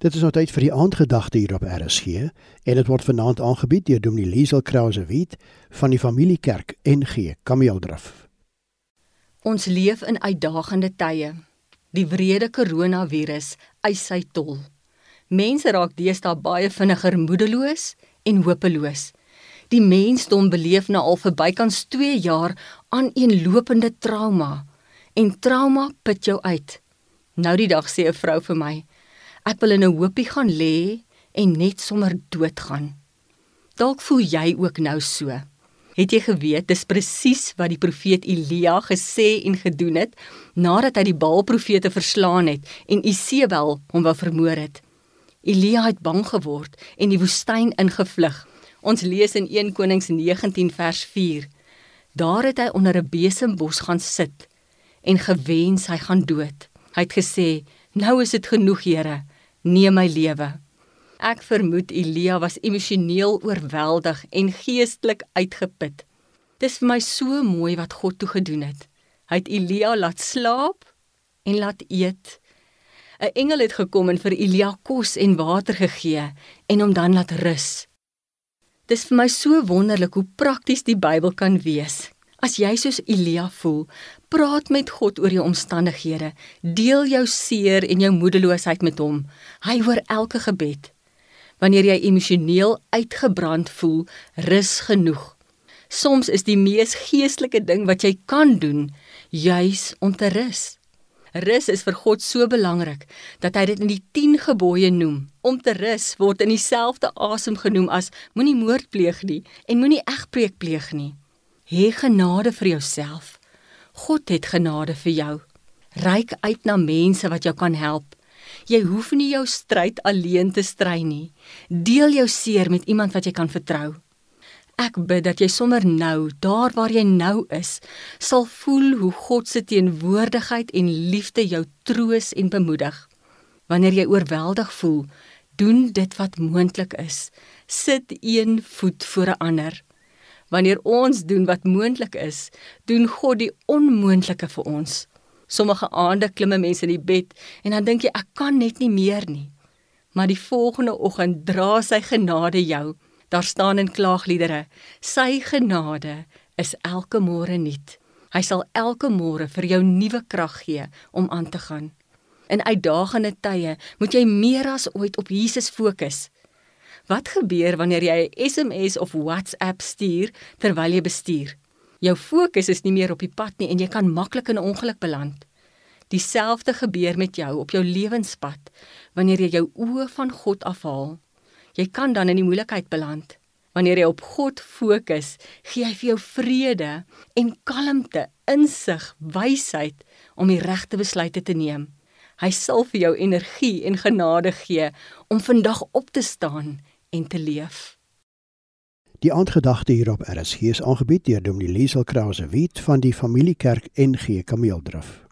Dit is nou tyd vir die aandgedagte hier op RSG en dit word vanaand aangebied deur Dominee Liesel Krause Wit van die Familiekerk NG Kameeldraf. Ons leef in uitdagende tye. Die wrede koronavirus eis sy tol. Mense raak deesdae baie vinniger moedeloos en hopeloos. Die mensdom beleef nou al vir bykans 2 jaar aan 'n lopende trauma en trauma put jou uit. Nou die dag sê 'n vrou vir my, Ek wil in 'n hoopie gaan lê en net sommer doodgaan. Dalk voel jy ook nou so. Het jy geweet dis presies wat die profeet Elia gesê en gedoen het nadat hy die Baal-profete verslaan het en Isebel hom wou vermoor het? Elia het bang geword en die woestyn ingevlug. Ons lees in 1 Konings 19 vers 4. Daar het hy onder 'n besembos gaan sit en gewens hy gaan dood. Hy het gesê: "Nou is dit genoeg, Here neem my lewe. Ek vermoed Elia was emosioneel oorweldig en geestelik uitgeput. Dis vir my so mooi wat God toe gedoen het. Hy het Elia laat slaap en laat eet. 'n Engel het gekom en vir Elia kos en water gegee en hom dan laat rus. Dis vir my so wonderlik hoe prakties die Bybel kan wees. As jy soos Elia voel, praat met God oor jou omstandighede. Deel jou seer en jou moedeloosheid met hom. Hy hoor elke gebed. Wanneer jy emosioneel uitgebrand voel, rus genoeg. Soms is die mees geestelike ding wat jy kan doen, juis om te rus. Rus is vir God so belangrik dat hy dit in die 10 gebooie noem. Om te rus word in dieselfde asem genoem as moenie moord pleeg nie en moenie egbreek pleeg nie. Hê genade vir jouself. God het genade vir jou. Ryk uit na mense wat jou kan help. Jy hoef nie jou stryd alleen te stry nie. Deel jou seer met iemand wat jy kan vertrou. Ek bid dat jy sommer nou, daar waar jy nou is, sal voel hoe God se teenwoordigheid en liefde jou troos en bemoedig. Wanneer jy oorweldig voel, doen dit wat moontlik is. Sit een voet voor 'n ander. Wanneer ons doen wat moontlik is, doen God die onmoontlike vir ons. Sommige aande klim mense in die bed en dan dink jy ek kan net nie meer nie. Maar die volgende oggend dra sy genade jou. Daar staan in klaagliedere: Sy genade is elke môre nuut. Hy sal elke môre vir jou nuwe krag gee om aan te gaan. In uitdagende tye moet jy meer as ooit op Jesus fokus. Wat gebeur wanneer jy 'n SMS of WhatsApp stuur terwyl jy bestuur? Jou fokus is nie meer op die pad nie en jy kan maklik in 'n ongeluk beland. Dieselfde gebeur met jou op jou lewenspad wanneer jy jou oë van God afhaal. Jy kan dan in die moeilikheid beland. Wanneer jy op God fokus, gee hy vir jou vrede en kalmte, insig, wysheid om die regte besluite te neem. Hy sal vir jou energie en genade gee om vandag op te staan en te leef. Die aandgedagte hierop RSG is aangebied deur Dominee Liesel Krause Wit van die Familiekerk NG Kameeldraf.